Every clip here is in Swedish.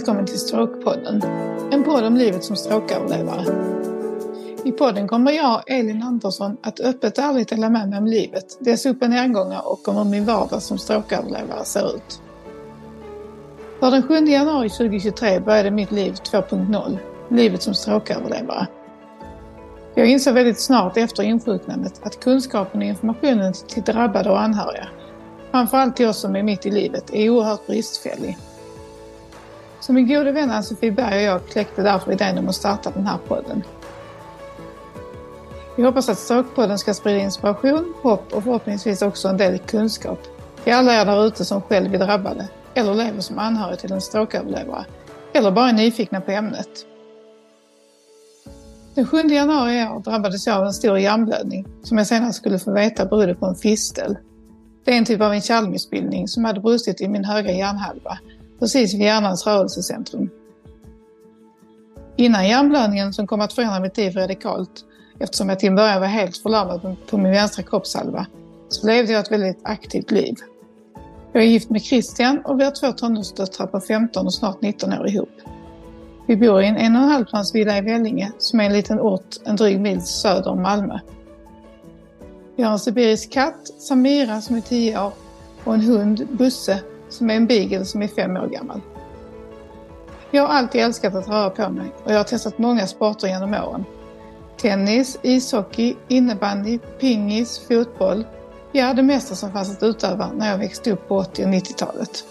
Välkommen till Stråkpodden. En podd om livet som stråköverlevare. I podden kommer jag, Elin Andersson, att öppet och ärligt dela med mig om livet, dess upp och nedgångar och om hur min vardag som stråköverlevare ser ut. För den 7 januari 2023 började mitt liv 2.0, livet som stråköverlevare. Jag insåg väldigt snart efter insjuknandet att kunskapen och informationen till drabbade och anhöriga, framförallt till oss som är mitt i livet, är oerhört bristfällig. Så min gode vän Ann-Sofie Berg och jag kläckte därför idén om att starta den här podden. Vi hoppas att Stråkpodden ska sprida inspiration, hopp och förhoppningsvis också en del kunskap till alla er där ute som själv är drabbade eller lever som anhörig till en stråköverlevare eller bara är nyfikna på ämnet. Den 7 januari i år drabbades jag av en stor hjärnblödning som jag senare skulle få veta berodde på en fistel. Det är en typ av en kärlmissbildning som hade brustit i min högra hjärnhalva, precis vid hjärnans rörelsecentrum. Innan hjärnblödningen som kom att förändra mitt liv radikalt, eftersom jag till en början var helt förlamad på min vänstra kroppshalva, så levde jag ett väldigt aktivt liv. Jag är gift med Christian och vi har två tonårsdöttrar på 15 och snart 19 år ihop. Vi bor i en en och en halv plans villa i Vellinge som är en liten ort en dryg mil söder om Malmö. Vi har en sibirisk katt, Samira, som är 10 år och en hund, Busse, som är en beagle som är fem år gammal. Jag har alltid älskat att röra på mig och jag har testat många sporter genom åren. Tennis, ishockey, innebandy, pingis, fotboll. Ja, det mesta som fanns att utöva när jag växte upp på 80 och 90-talet.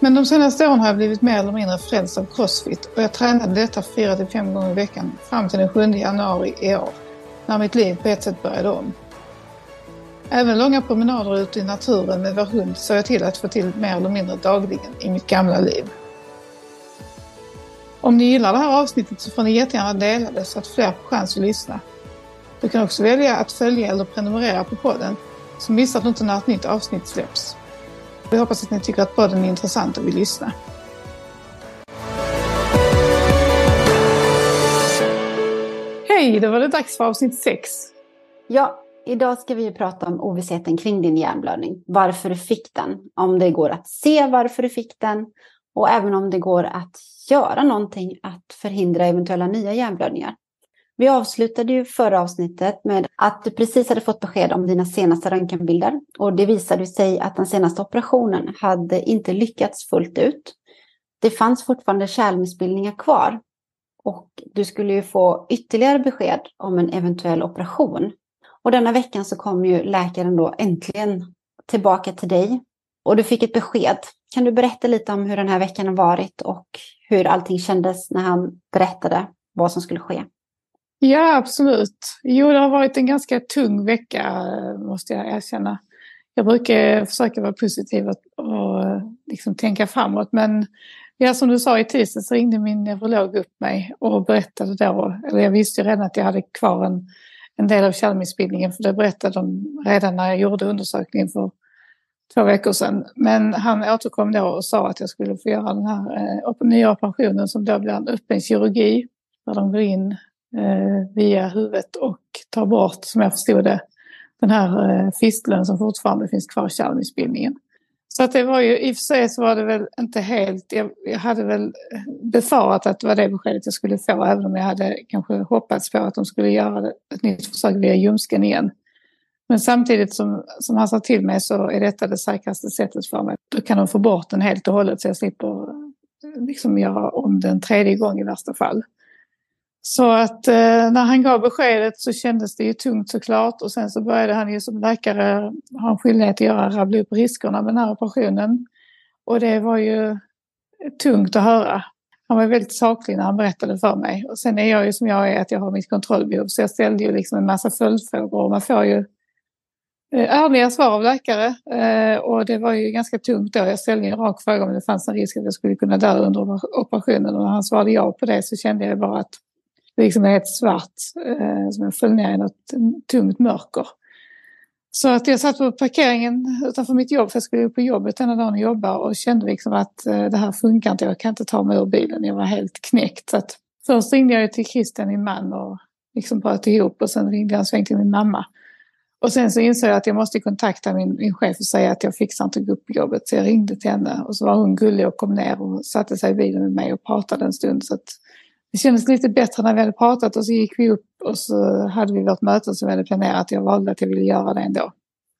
Men de senaste åren har jag blivit mer eller mindre frälst av crossfit och jag tränade detta 4-5 gånger i veckan fram till den 7 januari i år, när mitt liv på ett sätt började om. Även långa promenader ute i naturen med vår hund såg jag till att få till mer eller mindre dagligen i mitt gamla liv. Om ni gillar det här avsnittet så får ni jättegärna dela det så att fler får chans att lyssna. Du kan också välja att följa eller prenumerera på podden så missar du inte när ett nytt avsnitt släpps. Vi hoppas att ni tycker att podden är intressant och vill lyssna. Hej, då var det dags för avsnitt 6. Ja, idag ska vi prata om ovissheten kring din hjärnblödning. Varför du fick den, om det går att se varför du fick den och även om det går att göra någonting att förhindra eventuella nya hjärnblödningar. Vi avslutade ju förra avsnittet med att du precis hade fått besked om dina senaste röntgenbilder och det visade sig att den senaste operationen hade inte lyckats fullt ut. Det fanns fortfarande kärlmissbildningar kvar och du skulle ju få ytterligare besked om en eventuell operation. Och denna veckan så kom ju läkaren då äntligen tillbaka till dig och du fick ett besked. Kan du berätta lite om hur den här veckan har varit och hur allting kändes när han berättade vad som skulle ske? Ja, absolut. Jo, det har varit en ganska tung vecka, måste jag erkänna. Jag brukar försöka vara positiv och, och liksom tänka framåt, men ja, som du sa i tisdags så ringde min neurolog upp mig och berättade då, eller jag visste ju redan att jag hade kvar en, en del av kärlmissbildningen, för det berättade de redan när jag gjorde undersökningen för två veckor sedan. Men han återkom då och sa att jag skulle få göra den här eh, nya operationen som då blir en öppen kirurgi, där de går in eh, via huvudet och tar bort, som jag förstod det, den här eh, fisteln som fortfarande finns kvar i kärlmissbildningen. Så att det var ju, i och för sig så var det väl inte helt, jag, jag, hade väl befarat att det var det beskedet jag skulle få, även om jag hade kanske hoppats på att de skulle göra ett nytt försök via ljumsken igen. Men samtidigt som, som han sa till mig så är detta det säkraste sättet för mig. Då kan de få bort den helt och hållet så jag slipper eh, liksom göra om den tredje gång i värsta fall. Så att eh, när han gav beskedet så kändes det ju tungt såklart och sen så började han ju som läkare ha en skyldighet att göra, rabbla upp riskerna med den här operationen. Och det var ju tungt att höra. Han var väldigt saklig när han berättade för mig. Och sen är jag ju som jag är, att jag har mitt kontrollbehov. Så jag ställde ju liksom en massa följdfrågor och man får ju eh, ärliga svar av läkare. Eh, och det var ju ganska tungt då. Jag ställde en rak fråga om det fanns en risk att jag skulle kunna dö under operationen. Och när han svarade ja på det så kände jag bara att liksom är helt svart, eh, som jag föll ner i något tungt mörker. Så att jag satt på parkeringen utanför mitt jobb, för jag skulle på jobbet denna dagen och jobba och kände liksom att eh, det här funkar inte, jag kan inte ta mig ur bilen, jag var helt knäckt. Så att först ringde jag till Christian, min man, och liksom pratade ihop och sen ringde jag en sväng till min mamma. Och sen så insåg jag att jag måste kontakta min, min chef och säga att jag fixar inte att gå upp på jobbet. Så jag ringde till henne och så var hon gullig och kom ner och satte sig i bilen med mig och pratade en stund. Så det kändes lite bättre när vi hade pratat och så gick vi upp och så hade vi vårt möte som vi hade planerat. Jag valde att jag ville göra det ändå.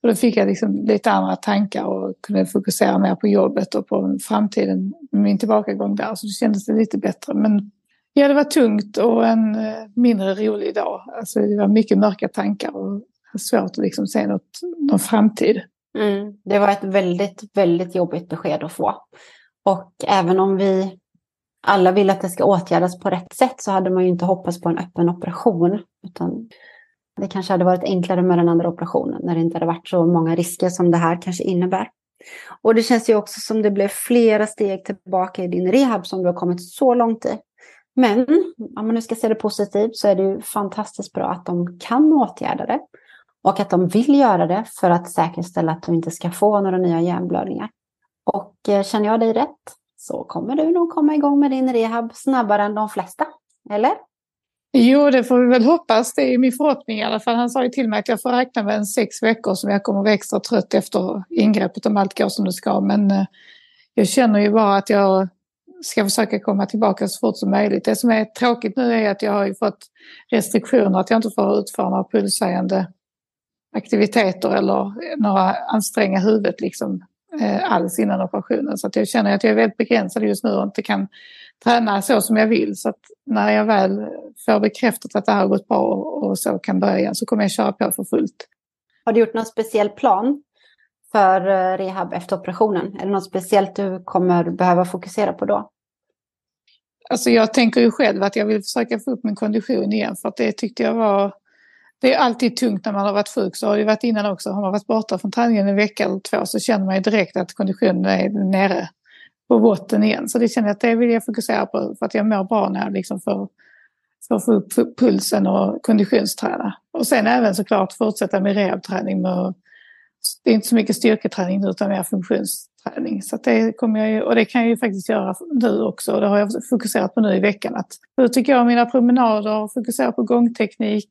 Och då fick jag liksom lite andra tankar och kunde fokusera mer på jobbet och på framtiden med min tillbakagång där. Så det kändes det lite bättre. Men ja, det var tungt och en eh, mindre rolig dag. Alltså det var mycket mörka tankar och svårt att liksom se något, någon framtid. Mm. Det var ett väldigt, väldigt jobbigt besked att få. Och även om vi alla vill att det ska åtgärdas på rätt sätt så hade man ju inte hoppats på en öppen operation. Utan det kanske hade varit enklare med den andra operationen när det inte hade varit så många risker som det här kanske innebär. Och det känns ju också som det blev flera steg tillbaka i din rehab som du har kommit så långt i. Men om man nu ska se det positivt så är det ju fantastiskt bra att de kan åtgärda det. Och att de vill göra det för att säkerställa att du inte ska få några nya hjärnblödningar. Och eh, känner jag dig rätt så kommer du nog komma igång med din rehab snabbare än de flesta. Eller? Jo, det får vi väl hoppas. Det är min förhoppning i alla fall. Han sa ju till mig att jag får räkna med en sex veckor som jag kommer att vara extra trött efter ingreppet om allt går som det ska. Men eh, jag känner ju bara att jag ska försöka komma tillbaka så fort som möjligt. Det som är tråkigt nu är att jag har ju fått restriktioner att jag inte får utföra några pulshöjande aktiviteter eller några anstränga huvudet liksom alls innan operationen. Så jag känner att jag är väldigt begränsad just nu och inte kan träna så som jag vill. Så när jag väl får bekräftat att det här har gått bra och så kan börja så kommer jag köra på för fullt. Har du gjort någon speciell plan för eh, rehab efter operationen? Är det något speciellt du kommer behöva fokusera på då? Alltså jag tänker ju själv att jag vill försöka få upp min kondition igen för att det tyckte jag var det är alltid tungt när man har varit sjuk, så har det varit innan också. Har man varit borta från träningen en vecka eller två så känner man ju direkt att konditionen är nere på botten igen. Så det känner jag att det vill jag fokusera på för att jag mår bra när jag liksom får, får få upp pulsen och konditionsträna. Och sen även såklart fortsätta med rehabträning. Med, det är inte så mycket styrketräning utan mer funktionsträning. Så det kommer jag ju, och det kan jag ju faktiskt göra nu också. Det har jag fokuserat på nu i veckan. Att, hur tycker jag om mina promenader, fokusera på gångteknik,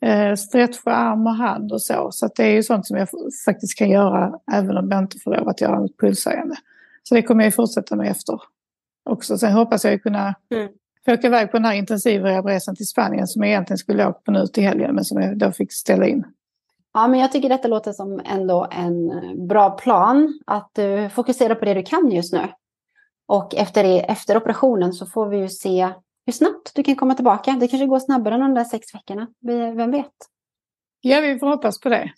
eh, stretcha arm och hand och så. Så det är ju sånt som jag faktiskt kan göra även om jag inte får lov att göra något pulshöjande. Så det kommer jag fortsätta med efter också. Sen hoppas jag kunna mm. få åka iväg på den här intensivrehabresan till Spanien som jag egentligen skulle åka på nu till helgen men som jag då fick ställa in. Ja, men jag tycker detta låter som ändå en bra plan. Att du fokuserar på det du kan just nu. Och efter, det, efter operationen så får vi ju se hur snabbt du kan komma tillbaka. Det kanske går snabbare än de där sex veckorna. Vem vet? Ja, vi får hoppas på det.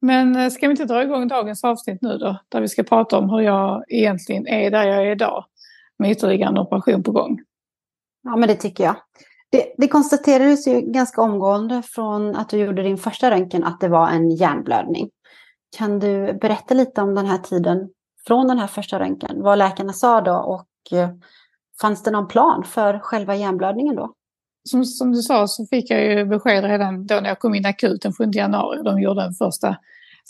Men eh, ska vi inte dra igång dagens avsnitt nu då? Där vi ska prata om hur jag egentligen är där jag är idag. Med ytterligare en operation på gång. Ja, men det tycker jag. Det, det konstaterades ju ganska omgående från att du gjorde din första röntgen att det var en hjärnblödning. Kan du berätta lite om den här tiden från den här första röntgen? Vad läkarna sa då och eh, fanns det någon plan för själva hjärnblödningen då? som, som du sa så fick jag ju besked redan då när jag kom in akut den 7 januari. De gjorde den första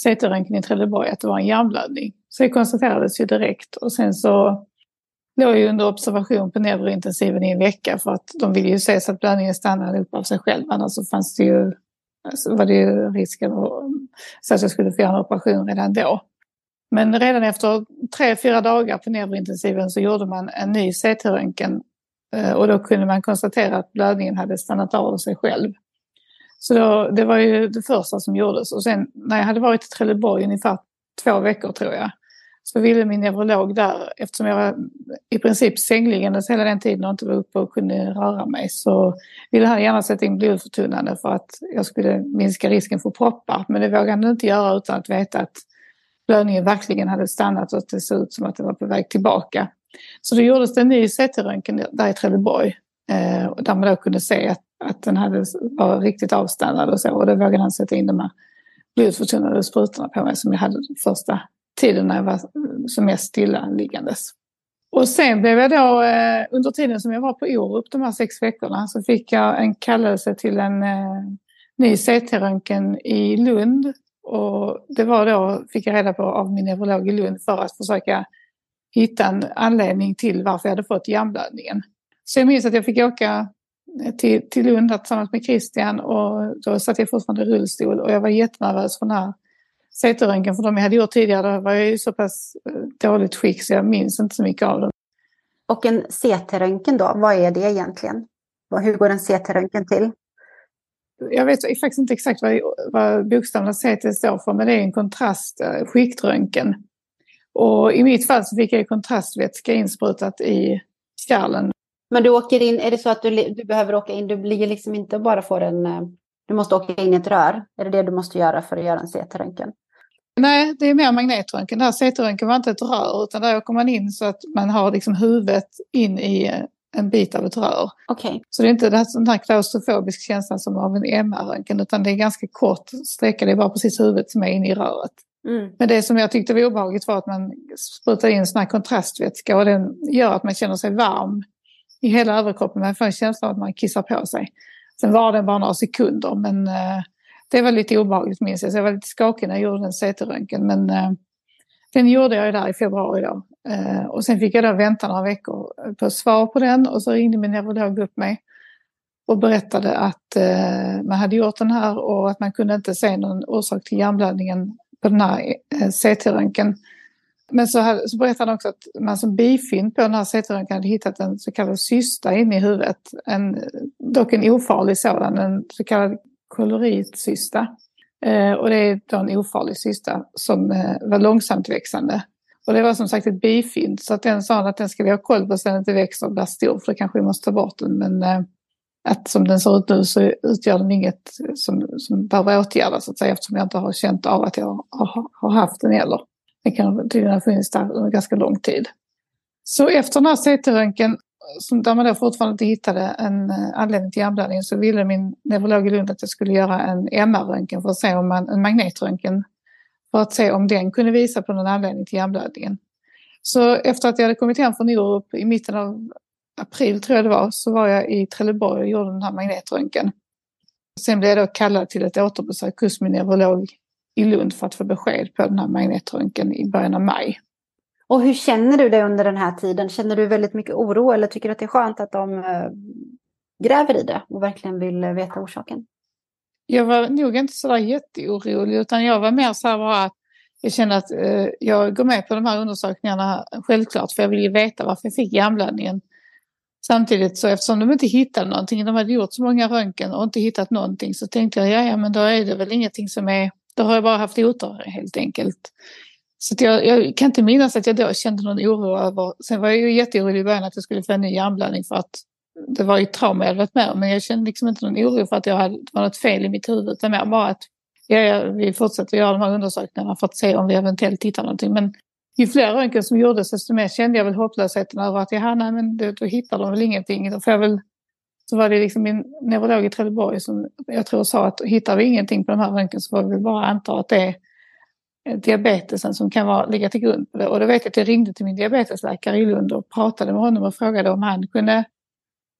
CT-röntgen i Trelleborg att det var en hjärnblödning. Så det konstaterades ju direkt och sen så låg jag under observation på neurointensiven i en vecka för att de ville ju se så att blödningen stannade upp av sig själv. Annars så alltså fanns det ju, alltså var det ju risken så att jag skulle få göra en operation redan då. Men redan efter tre, fyra dagar på neurointensiven så gjorde man en ny CT-röntgen eh, och då kunde man konstatera att blödningen hade stannat av sig själv. Så då, det var ju det första som gjordes. Och sen när jag hade varit i Trelleborg ungefär två veckor tror jag. Så ville min neurolog där, eftersom jag var i princip sängliggandes hela den tiden och inte var uppe och kunde röra mig, så ville han gärna sätta in blodförtunnande för att jag skulle minska risken för proppar. Men det vågade han inte göra utan att veta att blödningen verkligen hade stannat och att det såg ut som att det var på väg tillbaka. Så då gjordes det en ny CT-röntgen där i Trelleborg. Eh, där man då kunde se att, att den hade, var riktigt avstannad och så. Och då vågade han sätta in de här blodförtunnade sprutorna på mig som jag hade första tiden när jag var som mest stillaliggandes. Och sen blev jag då, eh, under tiden som jag var på Orup de här sex veckorna, så fick jag en kallelse till en eh, ny CT-röntgen i Lund. Och det var då, fick jag reda på av min neurolog i Lund, för att försöka hitta en anledning till varför jag hade fått hjärnblödningen. Så jag minns att jag fick åka till, till Lund tillsammans med Christian och då satt jag fortfarande i rullstol och jag var jättenervös för den här CT-röntgen för de jag hade gjort tidigare då var jag i så pass eh, dåligt skick så jag minns inte så mycket av dem. Och en CT-röntgen då, vad är det egentligen? Hur går en CT-röntgen till? Jag vet faktiskt inte exakt vad, vad bokstäverna CT står för men det är en kontrast, eh, skiktröntgen. Och i mitt fall så fick jag kontrastvätska insprutat i kärlen. Men du åker in, är det så att du, du behöver åka in, du blir liksom inte bara får en, eh, du måste åka in i ett rör? Är det det du måste göra för att göra en CT-röntgen? Nej, det är mer magnetröntgen. Det här CT-röntgen var inte ett rör utan där åker man in så att man har liksom huvudet in i eh, en bit av ett rör. Okay. Så det är inte den här klaustrofobisk känslan som av en MR-röntgen utan det är ganska kort sträcka, det är bara precis huvudet som är inne i röret. Mm. Men det som jag tyckte var obehagligt var att man sprutar in sån här kontrastvätska och den gör att man känner sig varm i hela överkroppen. Man får en känsla av att man kissar på sig. Sen var det bara några sekunder men eh, det var lite obehagligt minns jag. Så jag var lite skakig när jag gjorde den CT-röntgen. Men eh, den gjorde jag där i februari då. Eh, och sen fick jag då vänta några veckor på svar på den och så ringde min neurolog upp mig och berättade att eh, man hade gjort den här och att man kunde inte se någon orsak till hjärnblödningen på den här eh, CT-röntgen. Men så, hade, så berättade han också att man som bifynd på den här CT-röntgen hade hittat en så kallad cysta inne i huvudet. En, dock en ofarlig sådan, en så kallad koloritcysta. Eh, och det är då en ofarlig cysta som eh, var långsamt växande. Och det var som sagt ett bifynd så att den sa att den ska vi ha koll på så den inte växer och blir stor för då kanske vi måste ta bort den. Men eh, att som den ser ut nu så utgör den inget som, som behöver åtgärdas så att säga, eftersom jag inte har känt av att jag har, har haft den heller. Den kan tydligen ha funnits där under ganska lång tid. Så efter den här CT-röntgen, där man då fortfarande inte hittade en eh, anledning till hjärnblödningen så ville min neurolog i Lund att jag skulle göra en MR-röntgen för att se om man, en magnetröntgen, för att se om den kunde visa på någon anledning till hjärnblödningen. Så efter att jag hade kommit hem från Orup i mitten av april tror jag det var, så var jag i Trelleborg och gjorde den här magnetröntgen. Sen blev jag då kallad till ett återbesök hos min neurolog i Lund för att få besked på den här magnetröntgen i början av maj. Och hur känner du dig under den här tiden? Känner du väldigt mycket oro eller tycker du att det är skönt att de eh, gräver i det och verkligen vill eh, veta orsaken? Jag var nog inte sådär jätteorolig utan jag var mer så här bara att jag kände att eh, jag går med på de här undersökningarna självklart för jag vill ju veta varför jag fick hjärnblödningen. Samtidigt så eftersom de inte hittade någonting, de hade gjort så många röntgen och inte hittat någonting så tänkte jag ja, ja men då är det väl ingenting som är, då har jag bara haft otur helt enkelt. Så jag, jag, kan inte minnas att jag då kände någon oro över, sen var jag ju jätteorolig i början att jag skulle få en ny hjärnblödning för att det var ju trauma jag varit med men jag kände liksom inte någon oro för att jag hade, det var något fel i mitt huvud, utan mer bara att ja, vi fortsätter göra de här undersökningarna för att se om vi eventuellt hittar någonting. Men ju fler röntgen som gjordes desto mer kände jag väl hopplösheten över att ja, nej, men då, då hittar de väl ingenting. Då får jag väl, så var det liksom min neurolog i Trelleborg som jag tror sa att hittar vi ingenting på de här röntgen så får vi bara anta att det är diabetesen som kan vara, ligga till grund för det. Och då vet jag att jag ringde till min diabetesläkare i Lund och pratade med honom och frågade om han kunde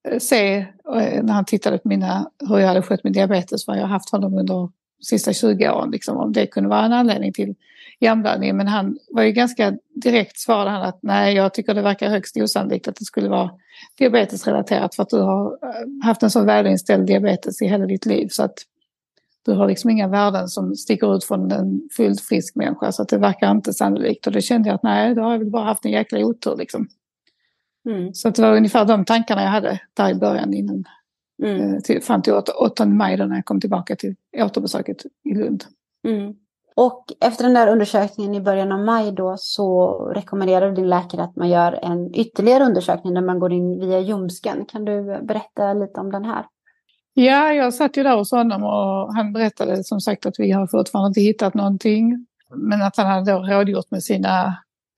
Eh, se, eh, när han tittade på mina, hur jag hade skött min diabetes, vad jag haft honom under sista 20 åren, liksom, om det kunde vara en anledning till hjärnblödning. Men han var ju ganska direkt svarade han att nej, jag tycker det verkar högst osannolikt att det skulle vara diabetesrelaterat för att du har eh, haft en så välinställd diabetes i hela ditt liv. Så att du har liksom inga värden som sticker ut från en fullt frisk människa. Så att det verkar inte sannolikt. Och då kände jag att nej, då har jag väl bara haft en jäkla otur liksom. Mm. Så det var ungefär de tankarna jag hade där i början innan. Mm. Eh, till, fram till 8, maj då när jag kom tillbaka till återbesöket i Lund. Mm. Och efter den där undersökningen i början av maj då så rekommenderar din läkare att man gör en ytterligare undersökning där man går in via ljumsken. Kan du berätta lite om den här? Ja, jag satt ju där hos honom och han berättade som sagt att vi har fortfarande inte hittat någonting. Men att han hade då rådgjort med sina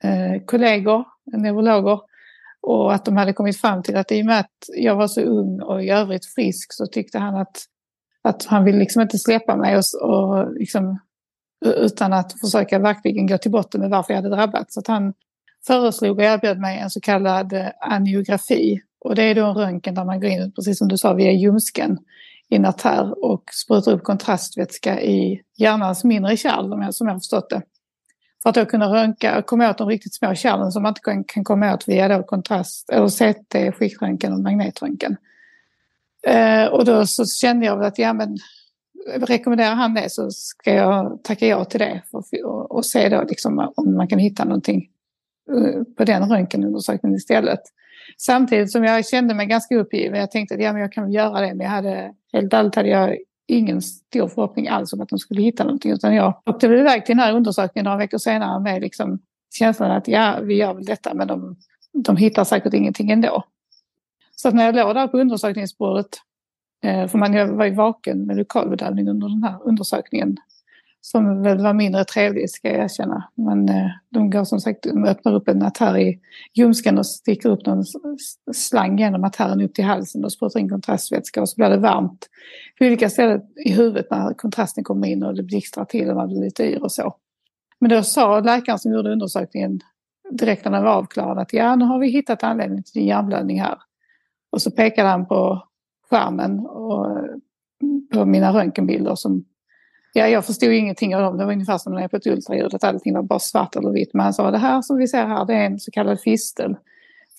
eh, kollegor, neurologer. Och att de hade kommit fram till att i och med att jag var så ung och i övrigt frisk så tyckte han att, att han ville liksom inte släppa mig och, och liksom, utan att försöka verkligen gå till botten med varför jag hade drabbats. Så att han föreslog och erbjöd mig en så kallad eh, angiografi och det är då en röntgen där man går in, precis som du sa, via ljumsken i en artär och sprutar upp kontrastvätska i hjärnans mindre kärl, som jag har förstått det. För att då kunna röntga, och komma åt de riktigt små kärlen som man inte kan komma åt via då kontrast, eller CT, skiktröntgen och magnetröntgen. Eh, och då så kände jag att ja men rekommenderar han det så ska jag tacka ja till det och, och se då liksom om man kan hitta någonting eh, på den röntgenundersökningen istället. Samtidigt som jag kände mig ganska uppgiven. Jag tänkte att ja, men jag kan väl göra det. Men jag hade, helt ärligt hade jag ingen stor förhoppning alls om att de skulle hitta någonting. Utan jag åkte väl iväg till den här undersökningen några veckor senare med liksom känslan att ja, vi gör väl detta men de, de hittar säkert ingenting ändå. Så att när jag låg där på undersökningsbordet, eh, för man var ju vaken med lokalbedövning under den här undersökningen, som väl var mindre trevlig ska jag erkänna. Men eh, de går som sagt, de öppnar upp en artär i ljumsken och sticker upp någon slang genom artären upp till halsen och sprutar in kontrastvätska och så blir det varmt på olika ställen i huvudet när kontrasten kommer in och det blixtrar till och man blir lite yr och så. Men då sa läkaren som gjorde undersökningen direkt när den var avklarad att ja, nu har vi hittat anledningen till din hjärnblödning här. Och så pekade han på skärmen och eh, på mina röntgenbilder som Ja, jag förstod ingenting av dem. Det var ungefär som när jag på ett ultraljud, att allting var bara svart eller vitt. Men han sa det här som vi ser här, det är en så kallad fistel.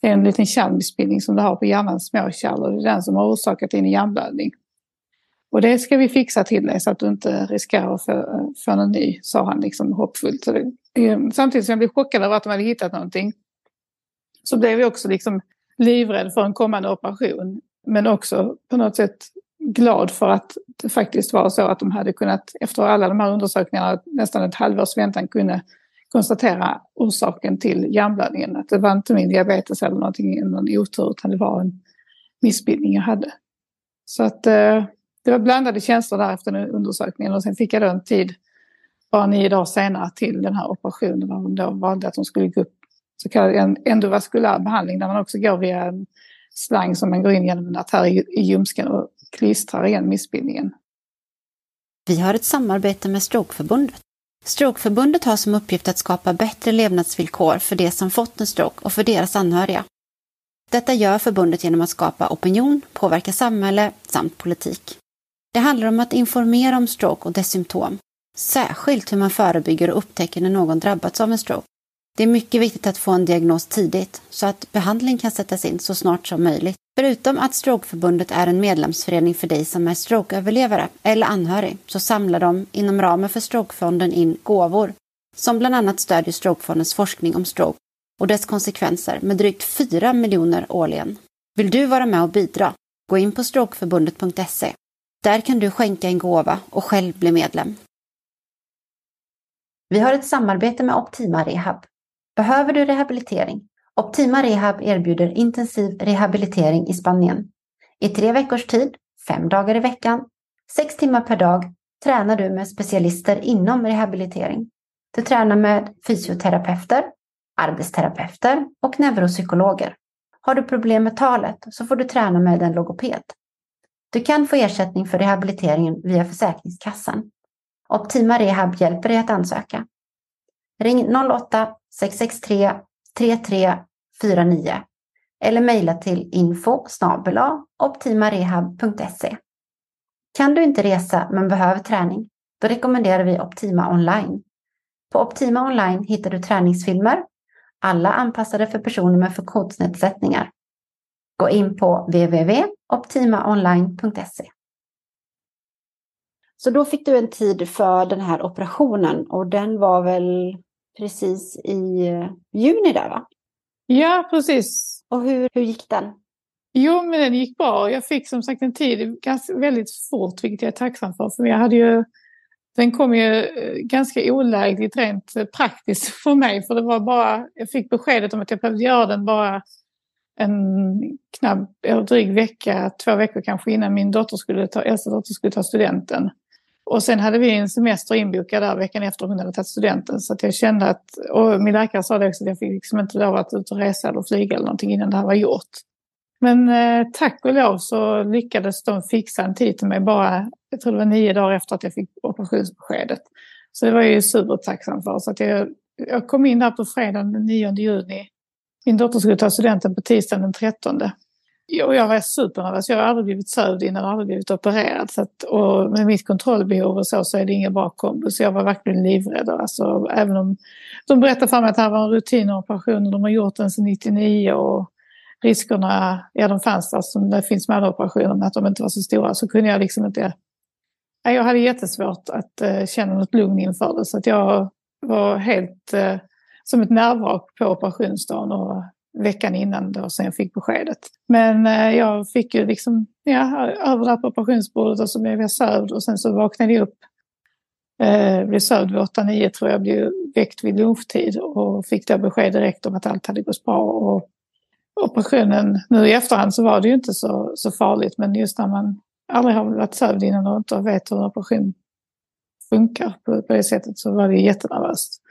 Det är en liten kärlmissbildning som du har på hjärnans småkärl och det är den som har orsakat din hjärnblödning. Och det ska vi fixa till dig så att du inte riskerar att få, få en ny, sa han liksom hoppfullt. Det, eh, samtidigt som jag blev chockad över att de hade hittat någonting så blev jag också liksom livrädd för en kommande operation. Men också på något sätt glad för att det faktiskt var så att de hade kunnat, efter alla de här undersökningarna, nästan ett halvårs väntan, kunde konstatera orsaken till hjärnblödningen. Att det var inte min diabetes eller någonting, någon otur, utan det var en missbildning jag hade. Så att eh, det var blandade känslor där efter den undersökningen och sen fick jag då en tid, bara nio dagar senare, till den här operationen där de då valde att de skulle gå upp så kallad endovaskulär behandling där man också går via en slang som man går in genom en artär i ljumsken och klistrar igen missbildningen. Vi har ett samarbete med Strokeförbundet. Strokeförbundet har som uppgift att skapa bättre levnadsvillkor för de som fått en stroke och för deras anhöriga. Detta gör förbundet genom att skapa opinion, påverka samhälle samt politik. Det handlar om att informera om stroke och dess symptom, särskilt hur man förebygger och upptäcker när någon drabbats av en stroke. Det är mycket viktigt att få en diagnos tidigt så att behandling kan sättas in så snart som möjligt. Förutom att Strokeförbundet är en medlemsförening för dig som är strokeöverlevare eller anhörig så samlar de inom ramen för Strokefonden in gåvor som bland annat stödjer Strokefondens forskning om stroke och dess konsekvenser med drygt 4 miljoner årligen. Vill du vara med och bidra? Gå in på strokeförbundet.se. Där kan du skänka en gåva och själv bli medlem. Vi har ett samarbete med Optima Rehab. Behöver du rehabilitering? Optima Rehab erbjuder intensiv rehabilitering i Spanien. I tre veckors tid, fem dagar i veckan, sex timmar per dag tränar du med specialister inom rehabilitering. Du tränar med fysioterapeuter, arbetsterapeuter och neuropsykologer. Har du problem med talet så får du träna med en logoped. Du kan få ersättning för rehabiliteringen via Försäkringskassan. Optima Rehab hjälper dig att ansöka. Ring 08 663 3349 eller mejla till info optimarehab.se. Kan du inte resa men behöver träning? Då rekommenderar vi Optima Online. På Optima Online hittar du träningsfilmer, alla anpassade för personer med funktionsnedsättningar. Gå in på www.optimaonline.se. Så då fick du en tid för den här operationen och den var väl precis i eh, juni där va? Ja, precis. Och hur, hur gick den? Jo, men den gick bra. Jag fick som sagt en tid ganska, väldigt fort, vilket jag är tacksam för. För jag hade ju, den kom ju eh, ganska olägligt rent eh, praktiskt för mig. För det var bara, jag fick beskedet om att jag behövde göra den bara en knapp, eller dryg vecka, två veckor kanske innan min dotter skulle ta, äldsta dotter skulle ta studenten. Och sen hade vi en semester inbokad där veckan efter hon hade tagit studenten. Så att jag kände att, och min läkare sa det också, att jag fick liksom inte lov att ut och resa eller flyga eller någonting innan det här var gjort. Men eh, tack och lov så lyckades de fixa en tid till mig bara, jag tror det var nio dagar efter att jag fick operationsbeskedet. Så det var jag ju supertacksam för. Så att jag, jag kom in där på fredagen den 9 juni. Min dotter skulle ta studenten på tisdagen den 13. Och jag var supernervös. Jag har aldrig blivit sövd innan, aldrig blivit opererad. Så att, och med mitt kontrollbehov och så, så är det ingen bra kombo. Så jag var verkligen livrädd. Alltså, även om de berättade för mig att det här var en rutinoperation och de har gjort den sedan 99 och riskerna, ja de fanns där som det finns med alla operationer, men att de inte var så stora så kunde jag liksom inte... Jag hade jättesvårt att uh, känna något lugn inför det så att jag var helt uh, som ett nervvrak på operationsdagen och veckan innan då sen jag fick beskedet. Men eh, jag fick ju liksom, ja, över där på operationsbordet och så blev jag sövd och sen så vaknade jag upp Eh, blev sövd vid 8-9 tror jag, blev väckt vid lunchtid och fick då besked direkt om att allt hade gått bra. Och operationen, nu i efterhand så var det ju inte så, så farligt men just när man aldrig har varit sövd innan och inte vet hur en operation funkar på, på det sättet så var det jättenervöst.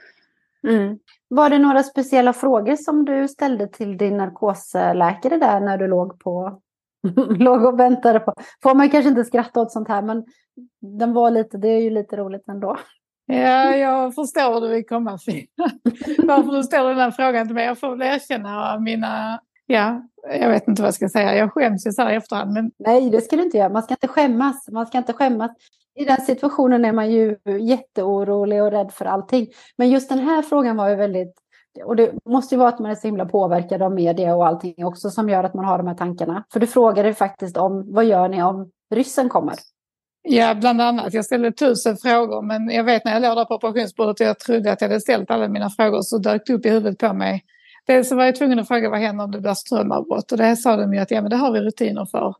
Mm. Var det några speciella frågor som du ställde till din narkosläkare där när du låg på låg och väntade på. Får man kanske inte skratta åt sånt här, men den var lite, det är ju lite roligt ändå. Ja, jag förstår hur du vill komma Fina. Varför du ställer den här frågan till mig. Jag får väl erkänna mina, ja, jag vet inte vad jag ska säga. Jag skäms ju så här i efterhand. Men... Nej, det ska du inte göra. Man ska inte skämmas. Man ska inte skämmas. I den situationen är man ju jätteorolig och rädd för allting. Men just den här frågan var ju väldigt och det måste ju vara att man är så himla påverkad av media och allting också som gör att man har de här tankarna. För du frågade faktiskt om vad gör ni om ryssen kommer? Ja, bland annat. Jag ställde tusen frågor men jag vet när jag låg där på operationsbordet och jag trodde att jag hade ställt alla mina frågor så dök det upp i huvudet på mig. Dels var jag tvungen att fråga vad händer om det blir strömavbrott och det sa de ju att ja, men det har vi rutiner för.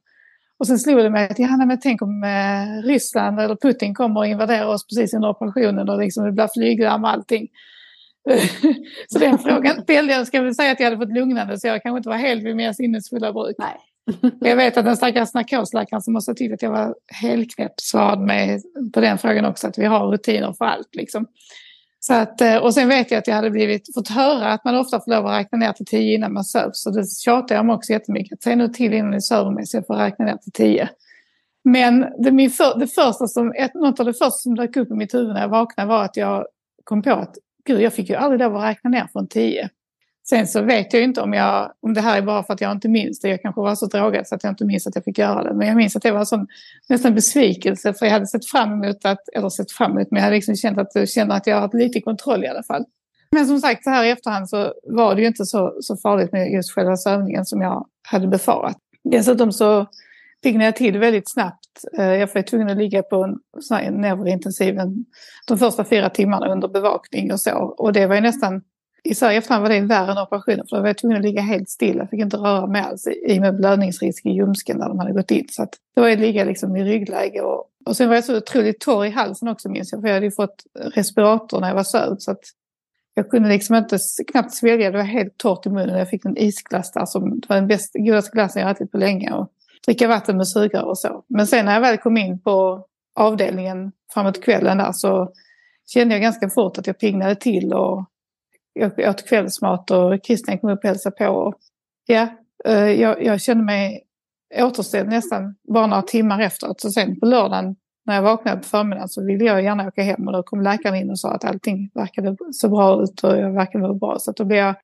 Och sen slog det mig att ja, men tänk om eh, Ryssland eller Putin kommer och invaderar oss precis under operationen och liksom det blir flyglarm och allting. så den frågan ställde jag. Ska väl säga att jag hade fått lugnande så jag kanske inte var helt vid mer sinnesfulla bruk. Nej. jag vet att den stackars narkosläkaren som måste ha tyckt att jag var helknäpp svarade mig på den frågan också att vi har rutiner för allt. Liksom. Så att, eh, och sen vet jag att jag hade blivit, fått höra att man ofta får lov att räkna ner till tio innan man sövs. Så det tjatar jag om också jättemycket. Säg nu till innan ni söver mig så jag får räkna ner till tio. Men det, min för, det första som, ett, något av det första som dök upp i mitt huvud när jag vaknade var att jag kom på att gud, jag fick ju aldrig lov att räkna ner från 10. Sen så vet jag inte om, jag, om det här är bara för att jag inte minns det. Jag kanske var så drogad så att jag inte minns att jag fick göra det. Men jag minns att det var en sån nästan besvikelse för jag hade sett fram emot att, eller sett fram emot, men jag hade liksom känt att, jag kände att jag har lite kontroll i alla fall. Men som sagt, så här i efterhand så var det ju inte så, så farligt med just själva sövningen som jag hade befarat. Dessutom så piggnade jag till väldigt snabbt. Eh, jag var tvungen att ligga på en neurointensiven de första fyra timmarna under bevakning och så. Och det var ju nästan, i Sverige efterhand var det värre än operationen för då var jag tvungen att ligga helt still. Jag fick inte röra mig alls i och med blödningsrisk i ljumsken där de hade gått in. Så att då var jag ligga liksom i ryggläge och, och sen var jag så otroligt torr i halsen också minns jag för jag hade ju fått respirator när jag var sövd. Så att jag kunde liksom inte knappt svälja, det var helt torrt i munnen. Jag fick en isglass där som det var den bästa, godaste glassen jag ätit på länge. Och dricka vatten med sugrör och så. Men sen när jag väl kom in på avdelningen framåt kvällen där så kände jag ganska fort att jag pignade till och jag åt kvällsmat och Christian kom upp och hälsade på. Och ja, eh, jag, jag kände mig återställd nästan bara några timmar efteråt. Så sen på lördagen när jag vaknade på förmiddagen så ville jag gärna åka hem och då kom läkaren in och sa att allting verkade så bra ut och jag verkade vara bra. Så då blev jag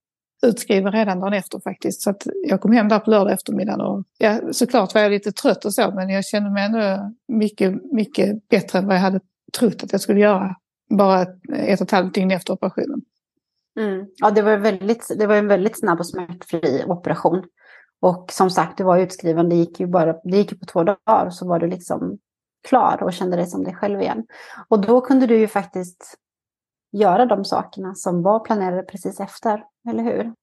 utskriven redan dagen efter faktiskt. Så att jag kom hem där på lördag eftermiddagen och ja, såklart var jag lite trött och så men jag kände mig ändå mycket, mycket bättre än vad jag hade trott att jag skulle göra bara ett och ett halvt dygn efter operationen. Mm. Ja, det var, väldigt, det var en väldigt snabb och smärtfri operation. Och som sagt, du var utskriven, det gick ju bara det gick på två dagar så var du liksom klar och kände dig som dig själv igen. Och då kunde du ju faktiskt göra de sakerna som var planerade precis efter, eller hur?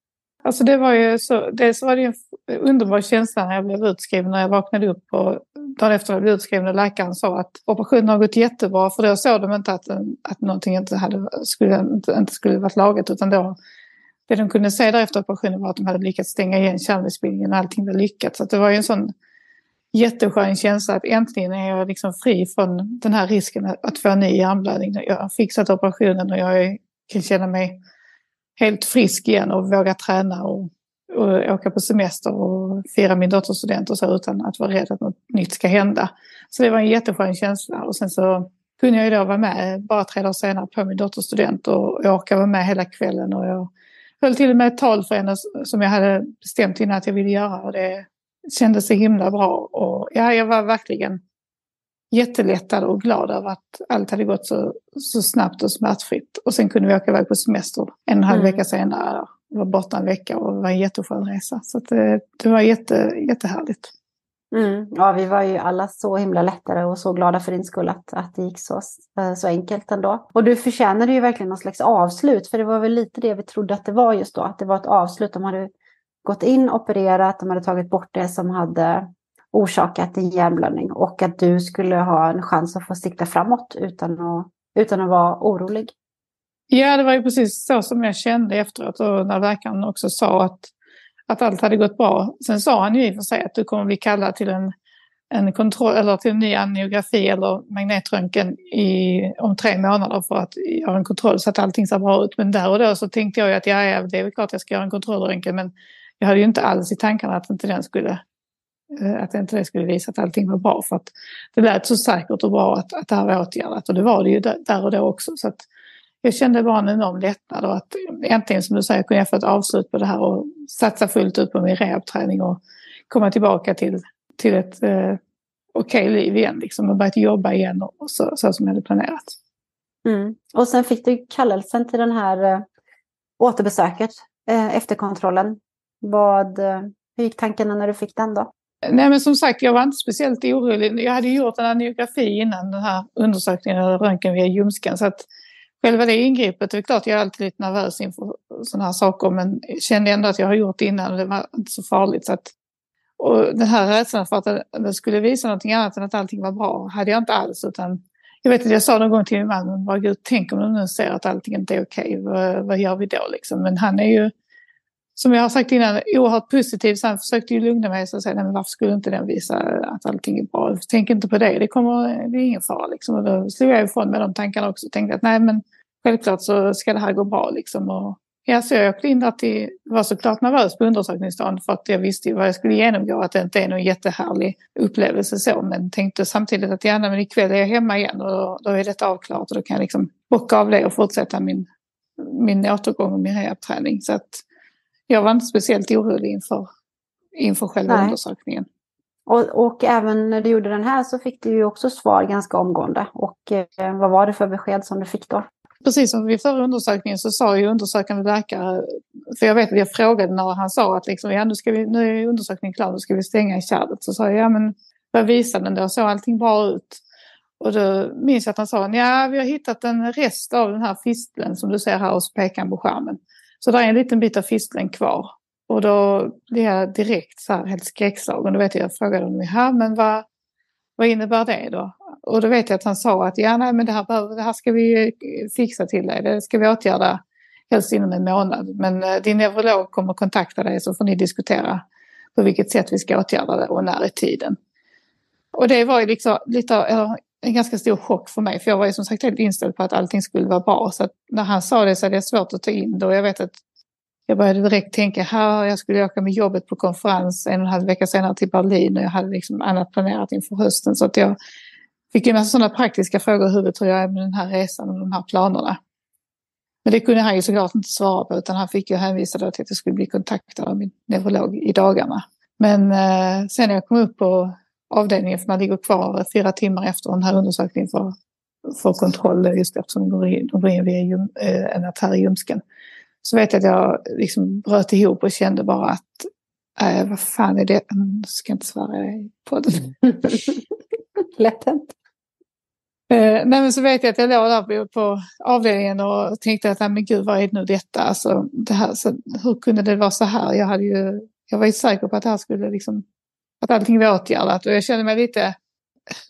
Alltså det var ju så, dels var det en underbar känsla när jag blev utskriven, när jag vaknade upp och dagen efter jag blev utskriven och läkaren sa att operationen har gått jättebra för då såg de inte att, att någonting inte, hade, skulle, inte, inte skulle varit lagat utan då det de kunde se därefter operationen var att de hade lyckats stänga igen kärlmissbildningen och allting var lyckat. Så det var ju en sån jätteskön känsla att äntligen är jag liksom fri från den här risken att få en ny hjärnblödning. Jag har fixat operationen och jag kan känna mig helt frisk igen och våga träna och åka på semester och fira min dotters student och så utan att vara rädd att något nytt ska hända. Så det var en jätteskön känsla och sen så kunde jag ju då vara med bara tre dagar senare på min dotters student och jag orkade vara med hela kvällen och jag höll till och med ett tal för henne som jag hade bestämt innan att jag ville göra och det kändes så himla bra. Och ja, jag var verkligen jättelättad och glad över att allt hade gått så, så snabbt och smärtfritt. Och sen kunde vi åka iväg på semester en och en halv mm. vecka senare var borta en vecka och det var en jätteskön resa. Så det, eh, det var jätte, jättehärligt. Mm. Ja, vi var ju alla så himla lättare och så glada för din skull att, att det gick så, eh, så enkelt ändå. Och du förtjänade ju verkligen någon slags avslut, för det var väl lite det vi trodde att det var just då, att det var ett avslut. De hade gått in, opererat, de hade tagit bort det som hade orsakat din hjärnblödning och att du skulle ha en chans att få sikta framåt utan att, utan att vara orolig. Ja, det var ju precis så som jag kände efteråt och när läkaren också sa att, att allt hade gått bra. Sen sa han ju i och för sig att du kommer bli kallad till en, en kontroll eller till en ny angiografi eller magnetröntgen i, om tre månader för att göra en kontroll så att allting ser bra ut. Men där och då så tänkte jag ju att ja, ja det är väl klart jag ska göra en kontrollröntgen men jag hade ju inte alls i tankarna att inte den skulle eh, att inte det skulle visa att allting var bra. För att det lät så säkert och bra att, att det här var åtgärdat. Och det var det ju där och då också. Så att jag kände bara en enorm lättnad och att äntligen som du säger kunde jag få ett avslut på det här och satsa fullt ut på min rehabträning och komma tillbaka till, till ett eh, okej okay liv igen liksom och börjat jobba igen och så, så som jag hade planerat. Mm. Och sen fick du kallelsen till den här eh, återbesöket eh, efter kontrollen. Vad, eh, hur gick tankarna när du fick den då? Nej men som sagt, jag var inte speciellt orolig. Jag hade gjort en angiografi innan den här undersökningen, eller röntgen via ljumsken. Så att själva det ingreppet, det är klart jag är alltid lite nervös inför sådana här saker. Men jag kände ändå att jag har gjort det innan och det var inte så farligt. Så att, och den här rädslan för att det, skulle visa någonting annat än att allting var bra hade jag inte alls. Utan jag vet att jag sa någon gång till min man, bara, Gud, tänk om de nu ser att allting inte är okej, vad, vad gör vi då liksom? Men han är ju som jag har sagt innan, oerhört positiv. Sen försökte ju lugna mig och säga, nej, men varför skulle inte den visa att allting är bra? Tänk inte på det, det, kommer, det är ingen fara. Liksom. Och då slog jag ifrån med de tankarna också och tänkte att nej, men självklart så ska det här gå bra. Liksom. Och, ja, så jag åkte in där till, var såklart nervös på undersökningsdagen för att jag visste vad jag skulle genomgå, att det inte är någon jättehärlig upplevelse så. Men tänkte samtidigt att gärna, men ikväll är jag hemma igen och då, då är detta avklarat och då kan jag liksom bocka av det och fortsätta min, min återgång och min rehabträning. Så att jag var inte speciellt orolig inför, inför själva Nej. undersökningen. Och, och, även när du gjorde den här så fick du ju också svar ganska omgående. Och eh, vad var det för besked som du fick då? Precis som vid förra undersökningen så sa ju undersökande läkare, för jag vet att jag frågade när han sa att liksom, ja, nu, ska vi, nu är undersökningen klar, nu ska vi stänga i kärlet. Så sa jag, ja men vad visade den då? Såg allting bra ut? Och då minns jag att han sa, ja vi har hittat en rest av den här fisteln som du ser här och så pekar han på skärmen. Så där är en liten bit av fisteln kvar. Och då blir jag direkt så här helt skräckslagen. Då vet jag, jag frågade honom, här, men vad, vad innebär det då? Och då vet jag att han sa att ja, nej, men det här, behöver, det här ska vi fixa till dig. Det ska vi åtgärda helst inom en månad. Men eh, din neurolog kommer kontakta dig så får ni diskutera på vilket sätt vi ska åtgärda det och när i tiden. Och det var ju liksom lite, en ganska stor chock för mig. För jag var ju som sagt helt inställd på att allting skulle vara bra. Så när han sa det så hade jag svårt att ta in det. Och jag vet att jag började direkt tänka, här jag skulle åka med jobbet på konferens en och en halv vecka senare till Berlin. Och jag hade liksom annat planerat inför hösten. Så att jag fick en massa sådana praktiska frågor i huvudet hur jag är med den här resan och de här planerna. Men det kunde han ju såklart inte svara på utan han fick ju hänvisa till att jag skulle bli kontaktad av min neurolog i dagarna. Men eh, sen när jag kom upp på avdelningen för man ligger kvar fyra timmar efter den här undersökningen för, för kontroll just eftersom de går in, de går in via eh, en artär i ljumsken. Så vet jag att jag liksom bröt ihop och kände bara att äh, vad fan är det? Jag ska inte svära i podden. Lätt hänt. Eh, nej men så vet jag att jag låg där på avdelningen och tänkte att nej men gud vad är det nu detta? Alltså, det här, så, hur kunde det vara så här? Jag, hade ju, jag var ju säker på att det här skulle liksom att allting var åtgärdat och jag kände mig lite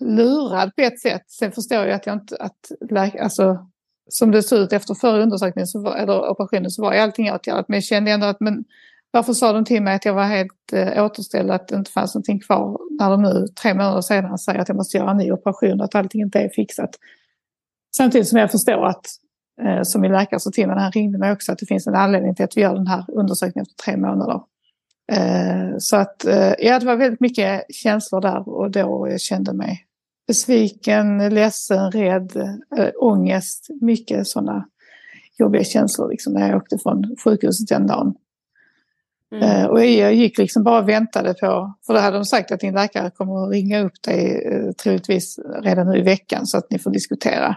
lurad på ett sätt. Sen förstår jag att jag inte, att, alltså, som det såg ut efter förra undersökningen så var, eller operationen så var ju allting åtgärdat. Men jag kände ändå att men varför sa de till mig att jag var helt eh, återställd, att det inte fanns någonting kvar när de nu tre månader senare säger att jag måste göra en ny operation att allting inte är fixat. Samtidigt som jag förstår att, eh, som min läkare sa till mig när han ringde mig också, att det finns en anledning till att vi gör den här undersökningen efter tre månader. Eh, så att eh, ja, det var väldigt mycket känslor där och då jag kände mig besviken, ledsen, rädd, äh, ångest. Mycket sådana jobbiga känslor liksom, när jag åkte från sjukhuset den dagen. Mm. och jag gick liksom bara och väntade på, för då hade de sagt att din läkare kommer att ringa upp dig troligtvis redan nu i veckan så att ni får diskutera.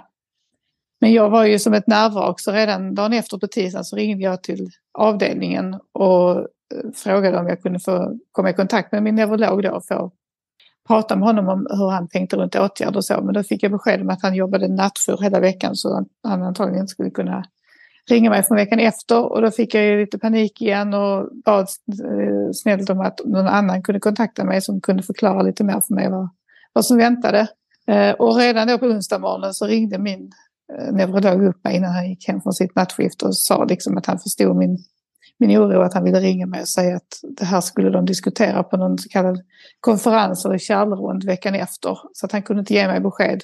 Men jag var ju som ett nervvrak så redan dagen efter på tisdagen så ringde jag till avdelningen och frågade om jag kunde få komma i kontakt med min neurolog då och få prata med honom om hur han tänkte runt åtgärder och så. Men då fick jag besked om att han jobbade nattjour hela veckan så han antagligen inte skulle kunna ringa mig från veckan efter. Och då fick jag ju lite panik igen och bad eh, snällt om att någon annan kunde kontakta mig som kunde förklara lite mer för mig vad, vad som väntade. Eh, och redan då på onsdag morgonen så ringde min eh, neurolog upp mig innan han gick hem från sitt nattskift och sa liksom att han förstod min, min oro att han ville ringa mig och säga att det här skulle de diskutera på någon så kallad konferens eller kärlrond veckan efter. Så att han kunde inte ge mig besked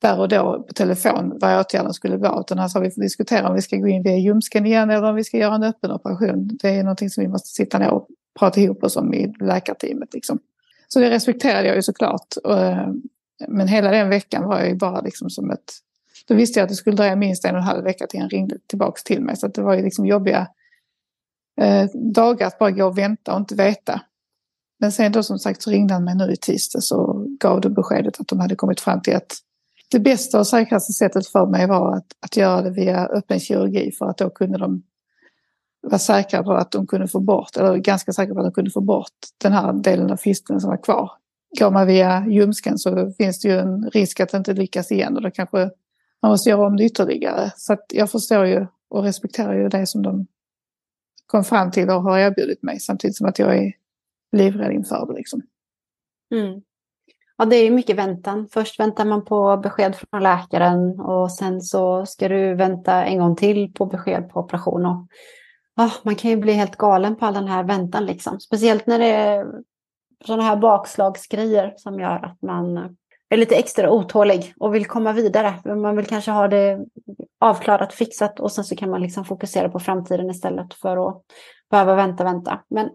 där och då på telefon vad åtgärden skulle vara. Utan han sa vi får diskutera om vi ska gå in via ljumsken igen eller om vi ska göra en öppen operation. Det är någonting som vi måste sitta ner och prata ihop oss om i läkarteamet. Liksom. Så det respekterade jag ju såklart. Eh, men hela den veckan var jag ju bara liksom som ett... Då visste jag att det skulle dröja minst en och en halv vecka till han ringde tillbaka till mig. Så det var ju liksom jobbiga Eh, dagar att bara gå och vänta och inte veta. Men sen då som sagt så ringde han mig nu i tisdags och gav det beskedet att de hade kommit fram till att det bästa och säkraste sättet för mig var att, att göra det via öppen kirurgi för att då kunde de vara säkra på att de kunde få bort, eller ganska säkra på att de kunde få bort den här delen av fisteln som var kvar. Går man via ljumsken så finns det ju en risk att det inte lyckas igen och då kanske man måste göra om det ytterligare. Så att jag förstår ju och respekterar ju det som de kom fram till och har erbjudit mig samtidigt som att jag är livrädd inför det. Liksom. Mm. Ja, det är mycket väntan. Först väntar man på besked från läkaren och sen så ska du vänta en gång till på besked på operation. Och, oh, man kan ju bli helt galen på all den här väntan liksom. Speciellt när det är sådana här bakslagsgrejer som gör att man är lite extra otålig och vill komma vidare. Man vill kanske ha det avklarat, fixat och sen så kan man liksom fokusera på framtiden istället för att behöva vänta, vänta. Men,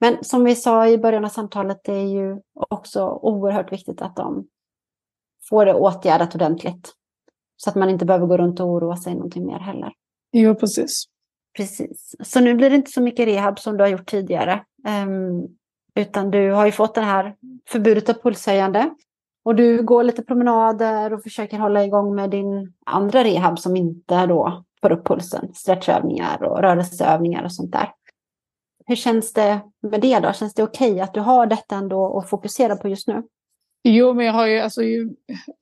men som vi sa i början av samtalet, det är ju också oerhört viktigt att de får det åtgärdat ordentligt. Så att man inte behöver gå runt och oroa sig någonting mer heller. Jo, precis. Precis. Så nu blir det inte så mycket rehab som du har gjort tidigare. Um, utan du har ju fått det här förbudet av pulshöjande. Och du går lite promenader och försöker hålla igång med din andra rehab som inte då får upp pulsen. Stretchövningar och rörelseövningar och sånt där. Hur känns det med det då? Känns det okej okay att du har detta ändå att fokusera på just nu? Jo, men jag har ju, alltså,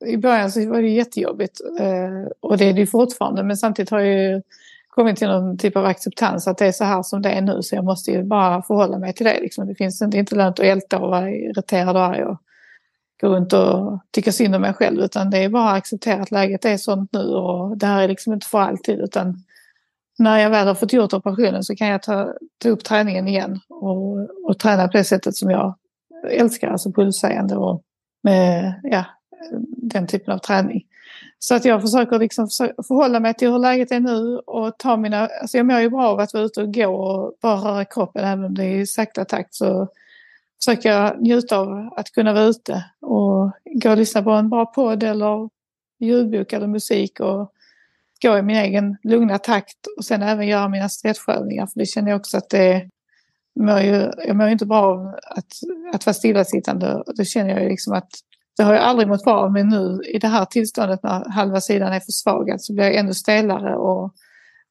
i början så var det jättejobbigt eh, och det är det ju fortfarande. Men samtidigt har jag ju kommit till någon typ av acceptans att det är så här som det är nu. Så jag måste ju bara förhålla mig till det. Liksom. Det finns inte, inte lönt att älta och vara irriterad och arg och gå runt och tycka synd om mig själv. Utan det är bara att acceptera att läget är sånt nu och det här är liksom inte för alltid. Utan när jag väl har fått gjort operationen så kan jag ta, ta upp träningen igen och, och träna på det sättet som jag älskar, alltså pulshöjande och med ja, den typen av träning. Så att jag försöker liksom förhålla mig till hur läget är nu och ta mina, alltså jag mår ju bra av att vara ute och gå och bara röra kroppen även om det är i sakta takt så försöka njuta av att kunna vara ute och gå och lyssna på en bra podd eller ljudbok eller musik och gå i min egen lugna takt och sen även göra mina stretchövningar för det känner jag också att det mår ju, jag mår inte bra av att, att vara stillasittande. och då känner jag ju liksom att det har jag aldrig mått bra av men nu i det här tillståndet när halva sidan är försvagad så blir jag ännu stelare och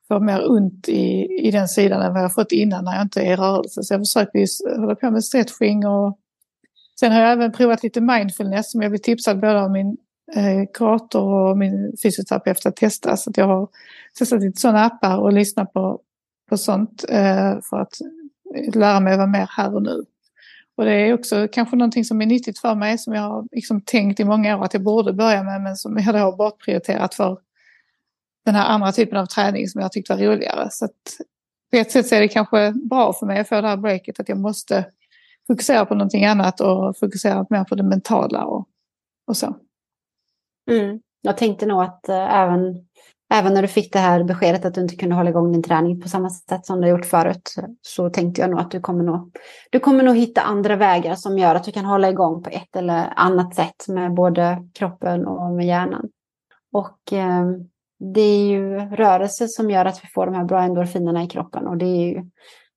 får mer ont i, i den sidan än vad jag fått innan när jag inte är i rörelse. Så jag försöker ju hålla på med stretching och sen har jag även provat lite mindfulness som jag blev tipsad både av min eh, kurator och min fysioterapeut att testa. Så att jag har testat lite sådana appar och lyssnat på, på sånt eh, för att lära mig att vara mer här och nu. Och det är också kanske någonting som är nyttigt för mig som jag har liksom tänkt i många år att jag borde börja med men som jag då har bortprioriterat för den här andra typen av träning som jag tyckte var roligare. Så att på ett sätt så är det kanske bra för mig att få det här breaket att jag måste fokusera på någonting annat och fokusera mer på det mentala och, och så. Mm. Jag tänkte nog att eh, även, även när du fick det här beskedet att du inte kunde hålla igång din träning på samma sätt som du gjort förut så tänkte jag nog att du kommer nog, du kommer nog hitta andra vägar som gör att du kan hålla igång på ett eller annat sätt med både kroppen och med hjärnan. Och eh, det är ju rörelse som gör att vi får de här bra endorfinerna i kroppen och det är ju,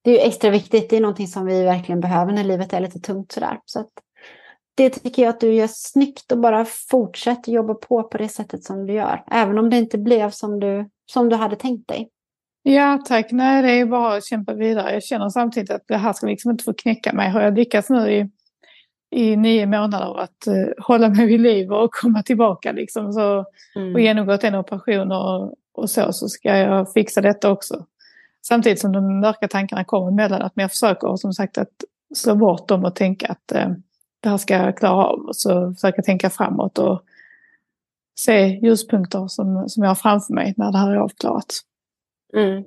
det är extra viktigt. Det är någonting som vi verkligen behöver när livet är lite tungt sådär. Så att det tycker jag att du gör snyggt och bara fortsätt jobba på på det sättet som du gör. Även om det inte blev som du, som du hade tänkt dig. Ja tack, nej det är bara att kämpa vidare. Jag känner samtidigt att det här ska liksom inte få knäcka mig. Har jag lyckats nu i, i nio månader att uh, hålla mig vid liv och komma tillbaka liksom så, mm. och genomgått en operation och, och så, så ska jag fixa detta också. Samtidigt som de mörka tankarna kommer emellan, att jag försöker som sagt att slå bort dem och tänka att uh, det här ska jag klara av. Och så försöka tänka framåt och se ljuspunkter som, som jag har framför mig när det här är avklarat. Mm.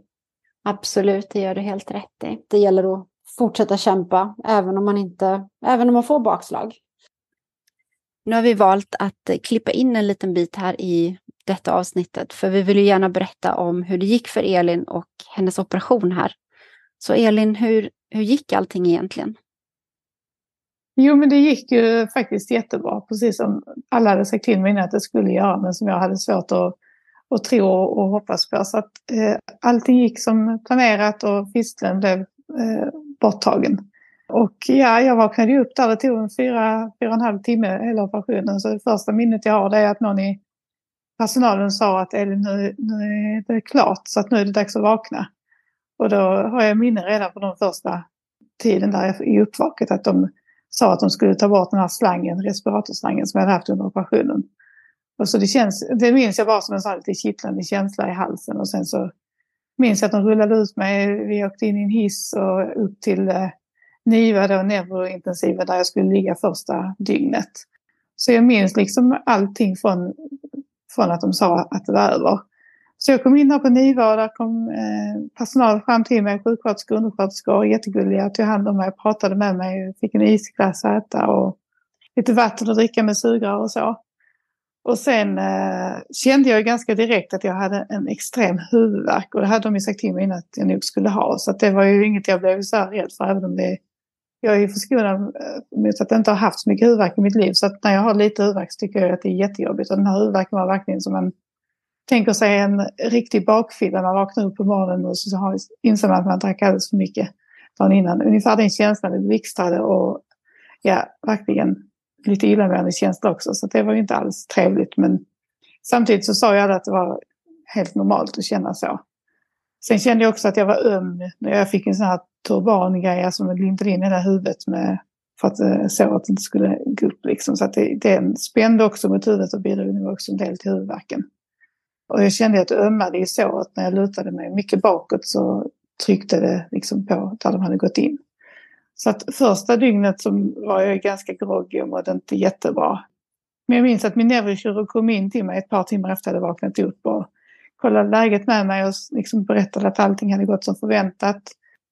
Absolut, det gör du helt rätt i. Det gäller att fortsätta kämpa även om man, inte, även om man får bakslag. Nu har vi valt att klippa in en liten bit här i detta avsnittet för vi vill ju gärna berätta om hur det gick för Elin och hennes operation här. Så Elin, hur, hur gick allting egentligen? Jo, men det gick ju faktiskt jättebra, precis som alla hade sagt till mig att det skulle göra, men som jag hade svårt att, att tro och hoppas på. Så att eh, allting gick som planerat och fisteln blev eh, borttagen. Och ja, jag vaknade ju upp där, det tog en fyra, fyra och en halv timme hela operationen. Så det första minnet jag har det är att någon i personalen sa att Elin, nu, nu är det klart så att nu är det dags att vakna. Och då har jag minne redan från den första tiden där i uppvaket att de sa att de skulle ta bort den här slangen, respiratorslangen som jag hade haft under operationen. Och så det, känns, det minns jag bara som en sån lite kittlande känsla i halsen och sen så minns jag att de rullade ut mig. Vi åkte in i en hiss och upp till eh, NIVA, då, neurointensiva, där jag skulle ligga första dygnet. Så jag minns liksom allting från, från att de sa att det var över. Så jag kom in här på NIVA och där kom eh, personal fram till mig, sjuksköterskor undersköterskor, jättegulliga, tog hand om mig, pratade med mig, fick en isglass att äta och lite vatten att dricka med sugrör och så. Och sen eh, kände jag ganska direkt att jag hade en extrem huvudvärk och det hade de ju sagt till mig innan att jag nog skulle ha. Så det var ju inget jag blev så här rädd för även om det jag är förskonad eh, mot att jag inte har haft så mycket huvudvärk i mitt liv. Så att när jag har lite huvudvärk så tycker jag att det är jättejobbigt. Och den här huvudvärken var verkligen som en tänker sig en riktig bakfylla. Man vaknar upp på morgonen och så har, inser man att man drack alldeles för mycket dagen innan. Ungefär den känslan, det blixtrade och ja, verkligen lite illamående känsla också. Så det var ju inte alls trevligt. Men samtidigt så sa jag att det var helt normalt att känna så. Sen kände jag också att jag var öm när jag fick en sån här turbangrej som alltså lindade in hela huvudet med för att eh, så att det inte skulle gå upp liksom. Så att det, den spände också mot huvudet och bidrog nog också en del till huvudvärken. Och jag kände att det ömmade i såret när jag lutade mig mycket bakåt så tryckte det liksom på där de hade gått in. Så att första dygnet så var jag ganska groggy och mådde inte jättebra. Men jag minns att min neurokirurg kom in till mig ett par timmar efter att jag hade vaknat upp och kollade läget med mig och liksom berättade att allting hade gått som förväntat.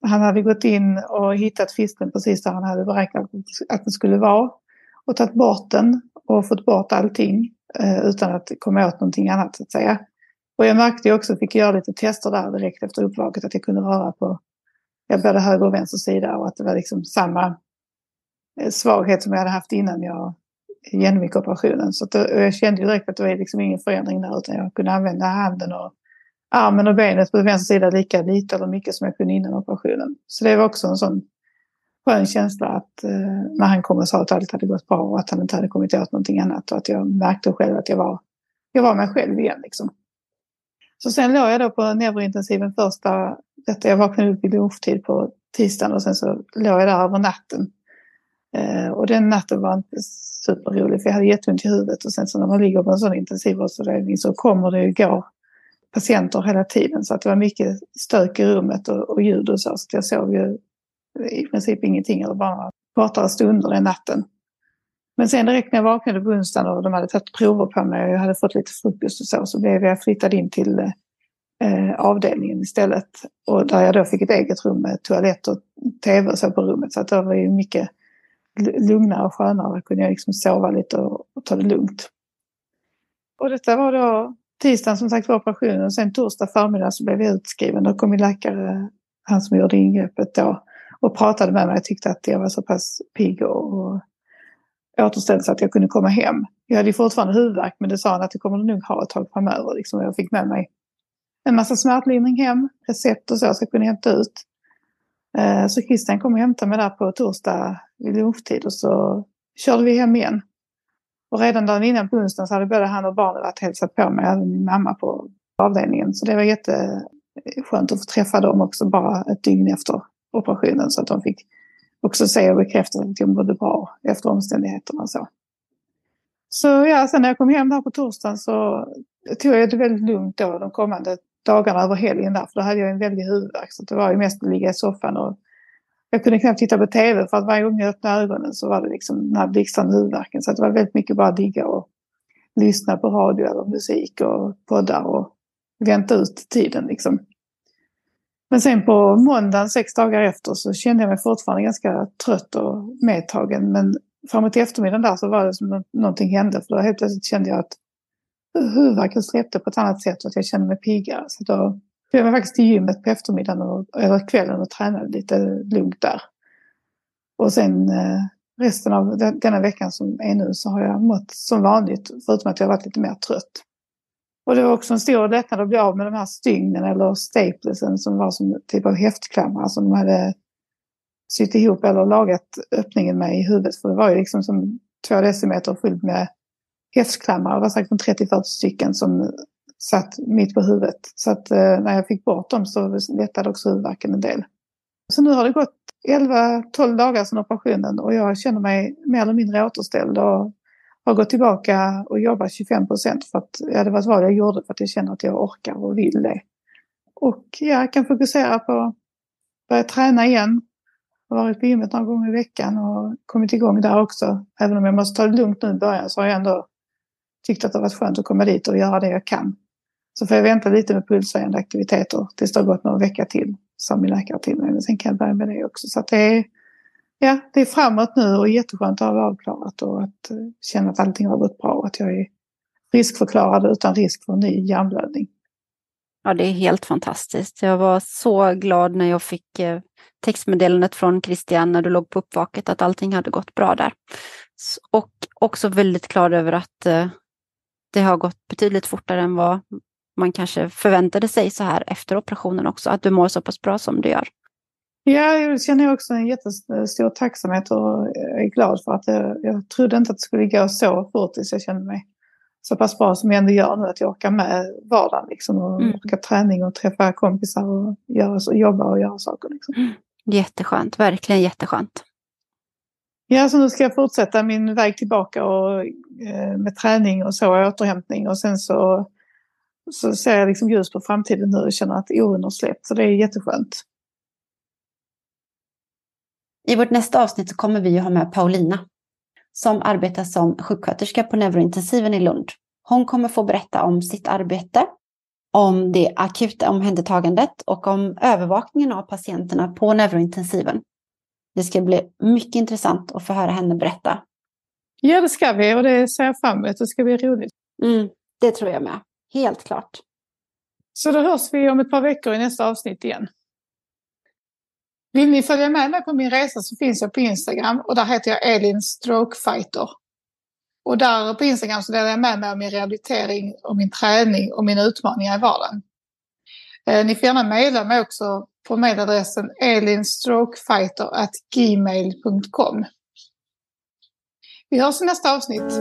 Han hade gått in och hittat fisken precis där han hade beräknat att den skulle vara och tagit bort den och fått bort allting. Eh, utan att komma åt någonting annat så att säga. Och jag märkte också, fick göra lite tester där direkt efter uppvaket, att jag kunde röra på både höger och vänster sida och att det var liksom samma eh, svaghet som jag hade haft innan jag genomgick operationen. Så att, eh, jag kände ju direkt att det var liksom ingen förändring där utan jag kunde använda handen och armen och benet på vänster sida lika lite eller mycket som jag kunde innan operationen. Så det var också en sån skön känsla att eh, när han kom och sa att allt hade gått bra och att han inte hade kommit åt någonting annat och att jag märkte själv att jag var, jag var mig själv igen. Liksom. Så sen låg jag då på neurointensiven första, detta, jag vaknade upp i lunchtid på tisdagen och sen så låg jag där över natten. Eh, och den natten var inte superrolig för jag hade jätteont i huvudet och sen så när man ligger på en sån intensivvårdsavdelning så kommer det och går patienter hela tiden så att det var mycket stök i rummet och, och ljud och så. Så jag sov ju i princip ingenting eller bara kortare stunder den natten. Men sen direkt när jag vaknade på onsdagen och de hade tagit prover på mig och jag hade fått lite frukost och så, så blev jag flyttad in till eh, avdelningen istället. Och där jag då fick ett eget rum med toalett och tv och så på rummet. Så att det var ju mycket lugnare och skönare. Där kunde jag liksom sova lite och, och ta det lugnt. Och detta var då tisdagen som sagt var operationen och sen torsdag förmiddag så blev jag utskriven. Då kom min läkare, han som gjorde ingreppet då, och pratade med mig. Jag tyckte att jag var så pass pigg och, och återställd så att jag kunde komma hem. Jag hade fortfarande huvudvärk men det sa han att det kommer du nog ha ett tag framöver. Liksom. Jag fick med mig en massa smärtlindring hem, recept och så jag ska kunna hämta ut. Eh, så Christian kom och hämtade mig där på torsdag vid lunchtid och så körde vi hem igen. Och redan dagen innan på onsdagen så hade både han och barnen varit hälsat på mig, även min mamma på avdelningen. Så det var jätteskönt att få träffa dem också bara ett dygn efter operationen så att de fick också se och bekräfta att jag mådde bra efter omständigheterna. Så. så ja, sen när jag kom hem här på torsdagen så tog jag det väldigt lugnt då de kommande dagarna över helgen där, för då hade jag en väldig huvudvärk. Så det var ju mest att ligga i soffan och jag kunde knappt titta på tv för att varje gång jag öppnade ögonen så var det liksom den här blixtrande huvudvärken. Så det var väldigt mycket bara att ligga och lyssna på radio eller musik och poddar och vänta ut tiden liksom. Men sen på måndagen, sex dagar efter, så kände jag mig fortfarande ganska trött och medtagen. Men framåt eftermiddagen där så var det som att någonting hände. För då helt plötsligt kände jag att huvudvärken släppte på ett annat sätt och att jag kände mig piggare. Så då tog jag mig faktiskt till gymmet på eftermiddagen och, eller kvällen och tränade lite lugnt där. Och sen eh, resten av denna veckan som är nu så har jag mått som vanligt, förutom att jag varit lite mer trött. Och det var också en stor lättnad att bli av med de här stygnen eller staplesen som var som typ av häftklamrar som de hade sytt ihop eller lagat öppningen med i huvudet. För det var ju liksom som två decimeter fullt med häftklamrar. Det var säkert 30-40 stycken som satt mitt på huvudet. Så att eh, när jag fick bort dem så lättade också huvudvärken en del. Så nu har det gått 11-12 dagar sedan operationen och jag känner mig mer eller mindre återställd och har gått tillbaka och jobbat 25 procent för att ja, det var vad jag gjorde för att jag känner att jag orkar och vill det. Och ja, jag kan fokusera på att börja träna igen. Jag har varit på gymmet några gånger i veckan och kommit igång där också. Även om jag måste ta det lugnt nu i början så har jag ändå tyckt att det har varit skönt att komma dit och göra det jag kan. Så får jag vänta lite med pulshöjande aktiviteter tills det har gått någon vecka till, sa min läkare till mig. Men sen kan jag börja med det också. Så det är, ja, det är framåt nu och jätteskönt att ha det avklarat och att eh, känna att allting har gått bra och att jag är riskförklarad utan risk för en ny hjärnblödning. Ja, det är helt fantastiskt. Jag var så glad när jag fick eh, textmeddelandet från Christian när du låg på uppvaket att allting hade gått bra där. Och också väldigt glad över att eh, det har gått betydligt fortare än vad man kanske förväntade sig så här efter operationen också, att du mår så pass bra som du gör. Ja, jag känner också en jättestor tacksamhet och är glad för att jag, jag trodde inte att det skulle gå så fort tills jag kände mig så pass bra som jag ändå gör nu, att jag orkar med vardagen liksom och mm. orkar träning och träffa kompisar och göra, och jobba och göra saker. Liksom. Mm. Jätteskönt, verkligen jätteskönt. Ja, så nu ska jag fortsätta min väg tillbaka och, eh, med träning och så, återhämtning och sen så, så ser jag liksom ljus på framtiden nu och känner att oron har släppt, så det är jätteskönt. I vårt nästa avsnitt så kommer vi ha med Paulina som arbetar som sjuksköterska på neurointensiven i Lund. Hon kommer få berätta om sitt arbete, om det akuta omhändertagandet och om övervakningen av patienterna på neurointensiven. Det ska bli mycket intressant att få höra henne berätta. Ja, det ska vi och det ser jag fram emot. Det ska bli roligt. Mm, det tror jag med. Helt klart. Så då hörs vi om ett par veckor i nästa avsnitt igen. Vill ni följa med mig på min resa så finns jag på Instagram och där heter jag Elin Strokefighter. Och där på Instagram så delar jag med mig av min rehabilitering och min träning och mina utmaningar i vardagen. Eh, ni får gärna mejla mig också på mejladressen elinstrokefighter.gmail.com. Vi hörs i nästa avsnitt.